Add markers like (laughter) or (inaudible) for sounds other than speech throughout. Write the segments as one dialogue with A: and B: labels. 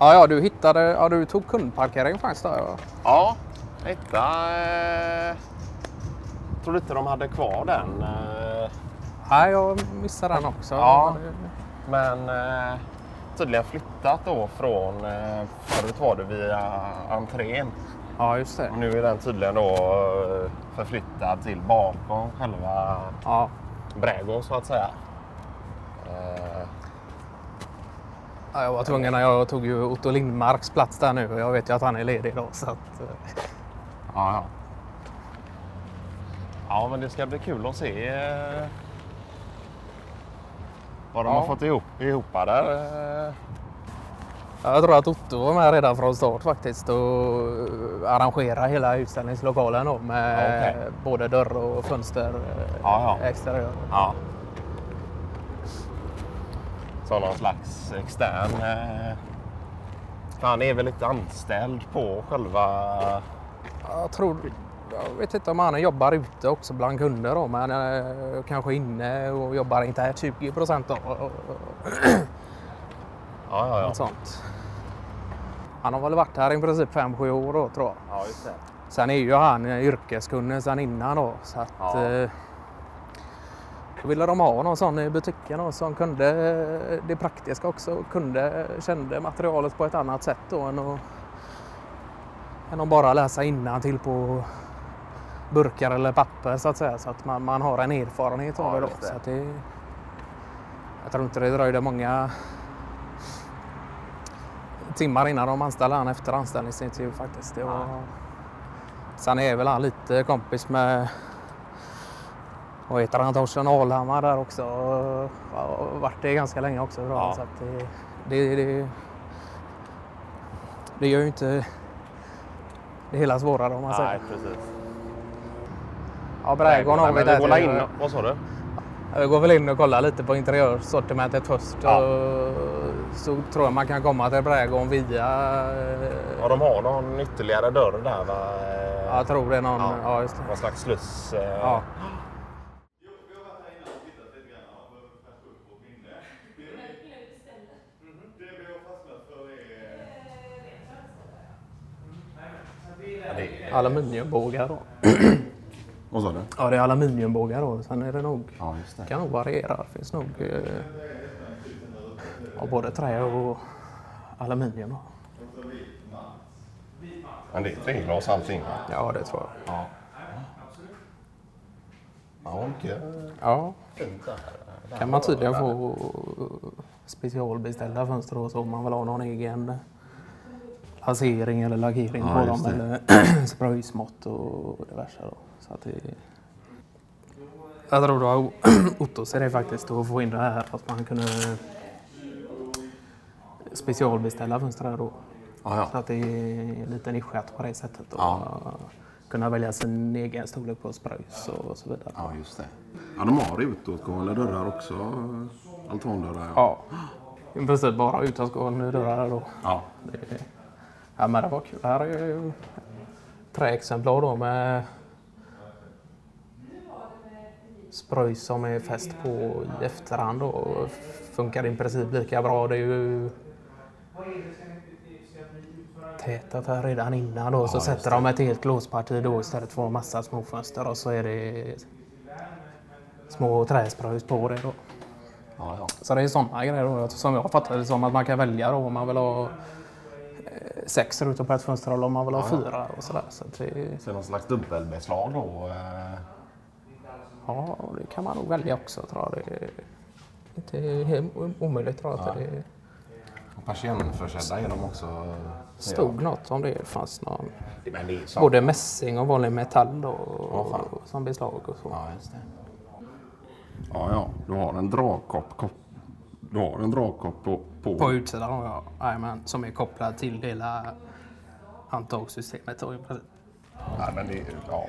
A: Ja, ja, du hittade, ja, du tog kundparkering faktiskt där. Ja.
B: Ja, hitta... Eh, tror du inte de hade kvar den? Eh,
A: Nej, jag missade den också.
B: Ja. men eh, tydligen flyttat då från... Förut var det via entrén.
A: Ja, just det.
B: Nu är den tydligen då förflyttad till bakom själva
A: Ja.
B: brädgården så att säga.
A: Ja, jag var tvungen, jag tog ju Otto Lindmarks plats där nu och jag vet ju att han är ledig då. Så att, eh,
B: Ja, ja. Ja, men det ska bli kul att se eh, vad de
A: Ja.
B: har fått ihop, ihop där. eh.
A: Ja, Jag tror att Otto var med redan från start faktiskt och arrangerade hela utställningslokalen då med
B: Ja, okej.
A: både dörr och fönster
B: Ja, ja.
A: exteriör.
B: Så någon slags extern... Eh, han är väl lite anställd på själva...
A: Jag tror, jag vet inte om han jobbar ute också bland kunder då, men eh, kanske inne och jobbar internt 20 procent då.
B: Ja, ja, ja.
A: Något sånt. Han har väl varit här i princip 5-7 år då tror jag.
B: ja just det.
A: Sen är ju han yrkeskunnig sen innan då. Så att,
B: Ja.
A: Eh, då ville de ha någon sån i butiken som kunde det praktiska också. Kunde, kände materialet på ett annat sätt då än att, än att bara läsa till på burkar eller papper så att säga. Så att man, man har en erfarenhet av
B: Ja,
A: det då.
B: just det.
A: Så att det. Jag tror inte det dröjde många timmar innan de anställde han efter anställningsintervju faktiskt. Det var... Sen är väl han lite kompis med vad heter han, Torsten Alhammar där också. Har varit det ganska länge också.
B: Ja.
A: Så det, det, det, det gör ju inte det hela svårare om man säger.
B: Nej, precis.
A: Ja, brädgården har vi där.
B: går
A: till-
B: in, Vad sa du?
A: Vi går väl in och kollar lite på interiörsortimentet först.
B: Ja.
A: Och så tror jag man kan komma till brädgården via... eh,
B: Ja, de har någon ytterligare dörr där va?
A: Ja, jag tror det är någon...
B: Ja.
A: Ja, just det.
B: Någon slags sluss. eh,
A: Ja. Aluminiumbågar då. (clears throat)
B: Vad sa du?
A: Ja, det är aluminiumbågar då. Sen är det nog...
B: Ja, just det.
A: kan nog variera. Det finns nog... Eh, ja, både trä och aluminium.
B: Men det är treglas allting?
A: Ja, det tror jag.
B: Ja. Ja, mycket
A: Ja,
B: fint där.
A: kan man tydligen få specialbeställda fönster och så om man vill ha någon egen lasering eller lackering
B: Ja,
A: på dem
B: det.
A: eller (clears throat) spröjsmått och diverse. Då. Så att det... Jag tror (clears throat) det var Ottos idé faktiskt att få in det här att man kunde specialbeställa fönster då.
B: Ja,
A: Så att det är lite nischat på det sättet. Och
B: Ja.
A: Kunna välja sin egen storlek på spröjs och så vidare.
B: ja, just det. Ja, de har utåtgående dörrar också. Altandörrar.
A: Ja, i princip bara utåtgående dörrar då.
B: ja.
A: Det, ja, men det var kul. Här är ju träexemplar då med spröjs som är fäst på i efterhand och funkar i princip lika bra. Det är ju tätat här redan innan då. Så sätter de ett helt låsparti då istället för en massa småfönster och så är det små träspröjs på det då.
B: ja, ja.
A: Så det är sådana grejer då, som jag fattar det som att man kan välja då om man vill ha sex rutor på ett fönster eller om man vill ha fyra och sådär. Så det,
B: Så någon slags dubbelbeslag då. eh,
A: ja, det kan man nog välja också tror jag. Det är inte helt omöjligt tror jag. Det
B: och Persiennförsedda är de också.
A: stod något om det. fanns någon,
B: det så.
A: både mässing och vanlig metall då,
B: Ja,
A: som beslag och så.
B: Ja, just det. Ja, ja. Du har en dragkopp. Du har en dragkopp på. på.
A: På utsidan har jag, jajamän, som är kopplad till hela handtagssystemet.
B: Ja, men det, är- ja.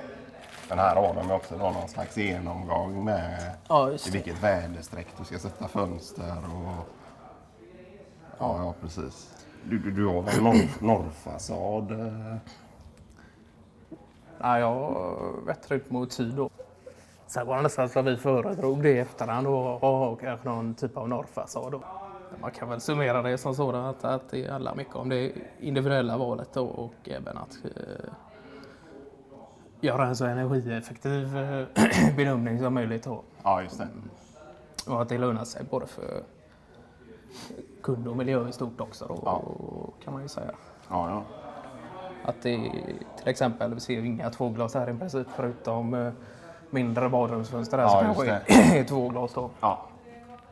B: Den här har de också då någon slags genomgång med
A: Ja,
B: i vilket väderstreck du ska sätta fönster och... Ja, ja precis. Du, du, du har väl norr, norrfasad? eh?
A: Ja, jag vettrar ut mot syd då. Sen var det nästan så att vi föredrog det i efterhand och ha kanske någon typ av norrfasad. Då. man kan väl summera det som sådant att, att det handlar mycket om det individuella valet då, och även att eh, göra en så energieffektiv eh, (clears throat) bedömning som möjligt. Då.
B: Ja, just det.
A: Och att det lönar sig både för kund och miljö i stort också då,
B: Ja.
A: kan man ju säga.
B: Ja, ja.
A: Att det till exempel, vi ser ju inga tvåglas här i princip förutom eh, mindre badrumsfönster där
B: Ja, just
A: kanske är tvåglas då.
B: ja.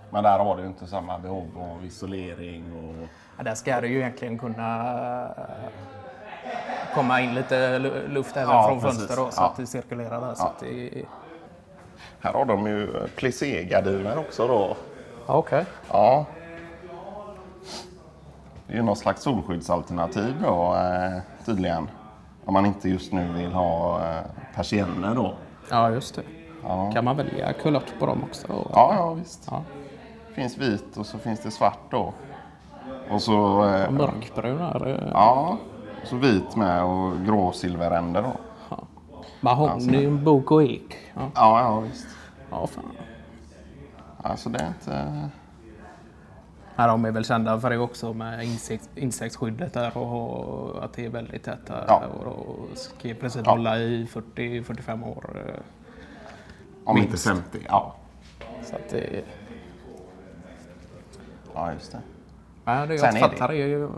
B: Men där har du inte samma behov av isolering och...
A: Ja, där ska det ju egentligen kunna eh, komma in lite lu- luft även
B: Ja,
A: från
B: precis.
A: fönster då, så
B: Ja.
A: att det cirkulerar där. Så att det...
B: Här har de ju plissé-gardiner också då.
A: okej.
B: Ja. Det är ju någon slags solskyddsalternativ då eh, tydligen. Om man inte just nu vill ha eh, persienner då.
A: Ja, just det.
B: Ja.
A: Kan man välja kulört på dem också?
B: Ja, ja visst.
A: Ja.
B: Finns vit och så finns det svart då. Och så... Eh,
A: Mörkbrun eh,
B: ja. Så vit med och grå silveränder då.
A: Ja. Mahogny, bok och ek. Ja,
B: Ja, ja visst.
A: ja fan.
B: Alltså det är inte...
A: Ja, de är väl kända för det också med insekt, insektsskyddet där och att det är väldigt tätt där.
B: Ja.
A: Och, och ska i princip
B: Ja.
A: hålla i 40-45 år. eh,
B: Om
A: Minst.
B: inte 50. Ja.
A: Så att det,
B: Ja, just det.
A: ja, det jag
B: är
A: fattar är ju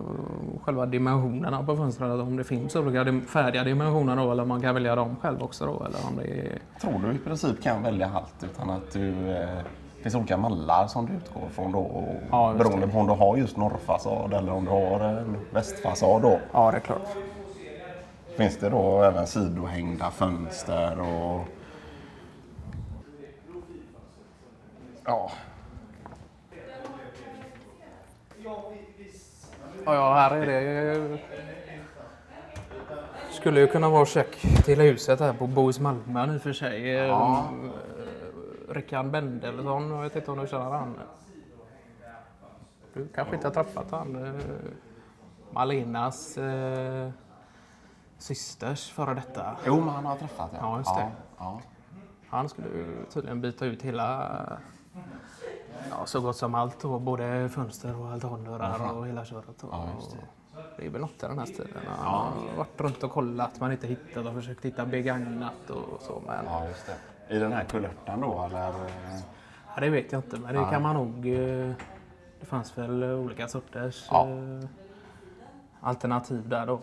A: själva dimensionerna på fönstren. Om det finns olika färdiga dimensioner då eller man kan välja dem själv också då. Eller om det är,
B: Tror du i princip kan välja allt utan att du... Eh, det finns olika mallar som du utgår från då. Och
A: Ja,
B: beroende på om du har just norrfasad eller om du har en västfasad då.
A: ja, det är klart.
B: Finns det då även sidohängda fönster och... Ja,
A: Ja, ja, här är det... Skulle ju kunna vara check till huset här på Bohus Malmö och för sig.
B: Ja.
A: Rickard Bendelsson, jag vet inte om du känner han? Du kanske inte har träffat han? eh, Malenas eh, systers före detta.
B: Jo, men han har träffat
A: Ja, just det.
B: Ja,
A: Han skulle tydligen byta ut hela, ja, så gott som allt då, både fönster och altandörrar och hela köret. då.
B: Ja, det.
A: det är väl något i den här stilen. Han har varit runt och kollat men inte hittat och försökt hitta begagnat och så. Men
B: ja. I den här kulörten då, eller?
A: ja, det vet jag inte, men det kan man nog... eh, Det fanns väl olika sorters
B: Ja.
A: eh, alternativ där då.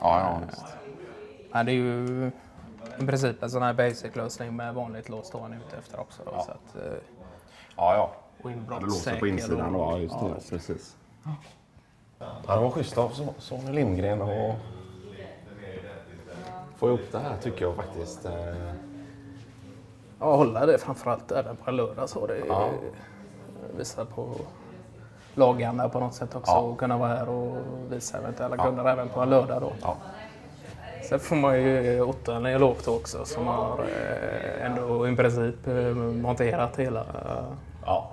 B: Ja, ja, visst.
A: Ja, det är ju i princip en sån här basic-lösning med vanligt lås då han är ute efter också. Då, så att, eh,
B: Ja, ja.
A: och
B: Ja, det låser
A: inbrottssäker
B: på insidan då, ja, just det.
A: ja.
B: Precis. Ja, det var schysst av Så- Sonny Lindgren och få ihop det här tycker jag faktiskt.
A: Ja, hålla det framförallt även på en lördag så. Det
B: Ja.
A: visar på laganda på något sätt också
B: Ja.
A: och kunna vara här och visa eventuella kunder även på en lördag då.
B: Ja.
A: Sen får man ju ge Otto en eloge då också som har eh, ändå i princip eh, monterat hela
B: Ja.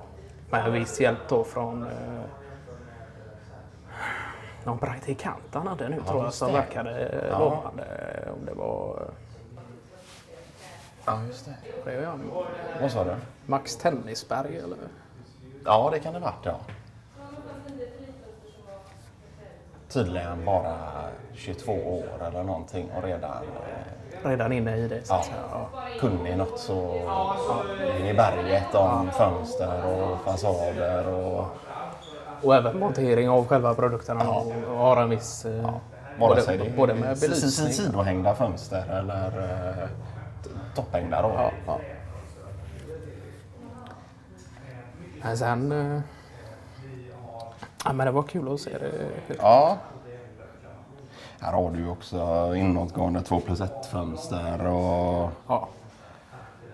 A: med viss hjälp då från eh, någon praktikant han hade nu tror jag som verkade
B: Ja.
A: lovande. Om det var
B: ja, just det.
A: det jag,
B: Vad sa du?
A: Max Tennisberg eller?
B: Ja, det kan det varit ja. Tydligen bara 22 år eller någonting och redan eh,
A: Redan inne i det så
B: ja,
A: säga. Ja.
B: kunnig något så in i berget om fönster och fasader och
A: Och även montering av själva produkterna och, och har en viss... eh,
B: vare
A: både,
B: sig det är
A: både med belysning.
B: sidohängda fönster eller eh, t- topphängda då.
A: Ja, ja. Men sen... eh, Ja, men det var kul att se det.
B: Ja. Här har du ju också inåtgående 2 plus 1 fönster och
A: Ja.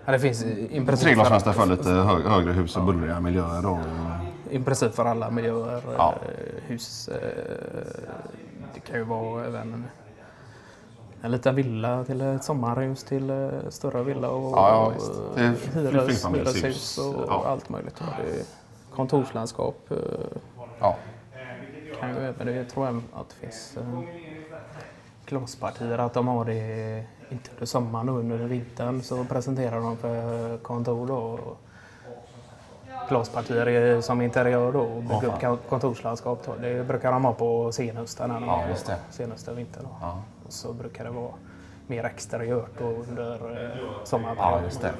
A: Ja, det finns i i princip,
B: treglasfönster för lite hö- högre hus och bullriga miljöer då.
A: i princip för alla miljöer.
B: Ja.
A: eh, Hus. eh, Det kan ju vara även en liten villa till ett sommarhus till eh, större villa och,
B: Ja, ja, är
A: hyres, hyreshus och
B: Ja.
A: allt möjligt. Och det är kontorslandskap. eh,
B: Ja.
A: kan ju även, jag tror även att det finns eh, glaspartier, att de har det inte under sommaren och under vintern så presenterar de för kontor då. glaspartier som interiör då och bygga
B: Ja,
A: upp kon- kontorslandskap. Då. Det brukar de ha på senhösten.
B: Ja, just det.
A: Senhösten vinter. Då.
B: Ja.
A: Och så brukar det vara mer exteriört då under eh,
B: Ja,
A: sommarperioden.
B: just det.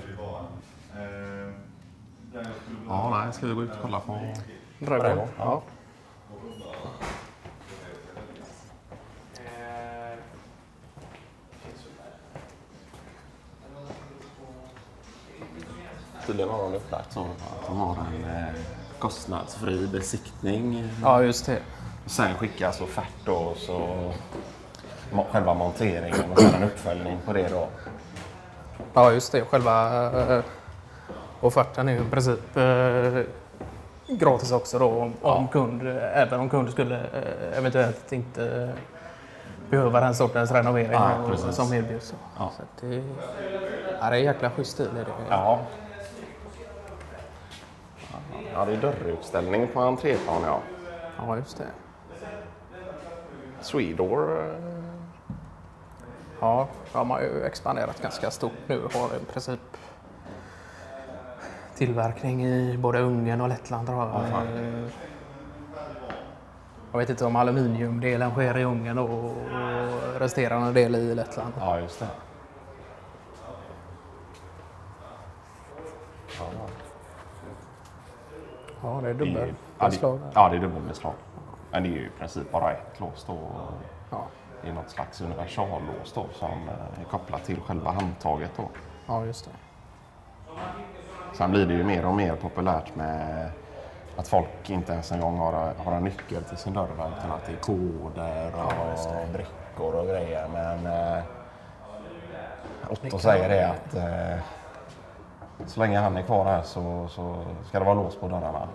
B: Ja, nej, ska vi gå ut och kolla på...
A: Drömmen. Ja.
B: Tydligen har de upplagt så att de har en eh, kostnadsfri besiktning.
A: ja, just det.
B: Sen skickas offert då, och så själva monteringen och sen en uppföljning på det då.
A: Ja, just det. Själva eh, offerten är ju i princip eh, gratis också då om, om kund, även om kund skulle eh, eventuellt inte behöva den sortens renovering
B: Ja,
A: som erbjuds.
B: Ja.
A: Så att det, ja, det är jäkla schysst stil. Är det.
B: Ja. Ja, det är dörrutställning på entréplan, ja.
A: ja, just det.
B: Swedor.
A: Ja, de har ju expanderat ganska stort nu och har i princip tillverkning i både Ungern och Lettland. Tror jag.
B: Ja,
A: jag vet inte om aluminiumdelen sker i Ungern och resterande del i Lettland.
B: Ja, just det. Ja,
A: Ja, det är dubbelbeslag.
B: ja, det är dubbelbeslag. Men det är ju i princip bara ett lås då.
A: Ja.
B: Är något slags universallås då som eh, är kopplat till själva handtaget då.
A: ja, just det.
B: Sen blir det ju mer och mer populärt med att folk inte ens en gång har, har en nyckel till sin dörr utan att det är koder och brickor och grejer. Men eh, Otto säger det att eh, så länge han är kvar här så, så ska det vara lås på dörrarna.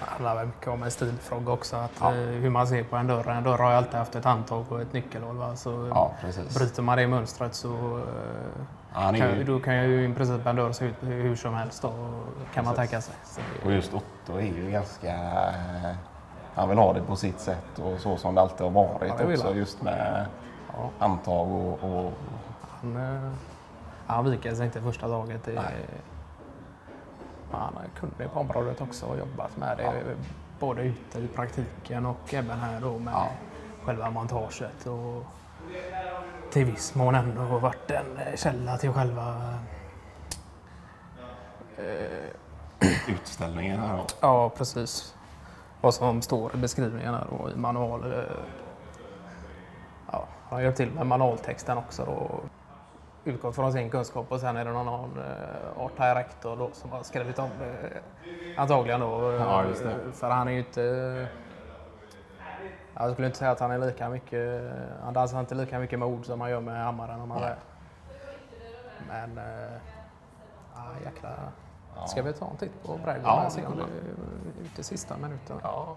A: Det handlar väl mycket om en stilfråga också. Att,
B: Ja.
A: eh, hur man ser på en dörr. En dörr har ju alltid haft ett handtag och ett nyckelhål. Va? Så
B: Ja, precis.
A: bryter man det mönstret så eh,
B: Ja,
A: kan,
B: ju,
A: då kan ju i princip en dörr se ut hur som helst. Då, kan man tänka sig.
B: Och just Otto är ju ganska... Han vill ha det på sitt sätt och så som det alltid har varit
A: Ja,
B: också. Just med
A: Ja.
B: handtag och, och
A: Han, eh, han viker sig inte första taget. Det. Han är kunnig på området också och jobbat med det.
B: Ja.
A: Både ute i praktiken och även här då med
B: Ja.
A: själva montaget. Och till viss mån ändå varit en eh, källa till själva
B: utställningen här. då.
A: Ja, precis. Vad som står i beskrivningen här och i manual. eh, Ja, han har hjälpt till med manualtexten också då. Utgått från sin kunskap och sen är det någon annan eh, art director då som har skrivit om det. Antagligen då. eh,
B: Ja, det.
A: För han är ju inte... Jag skulle inte säga att han är lika mycket... Han dansar inte lika mycket med ord som han gör med hammaren om man säger. Men... eh, Ja, jäkla... Ska vi ta en titt på brädgården
B: Ja,
A: det är ute i sista minuten?
B: Ja,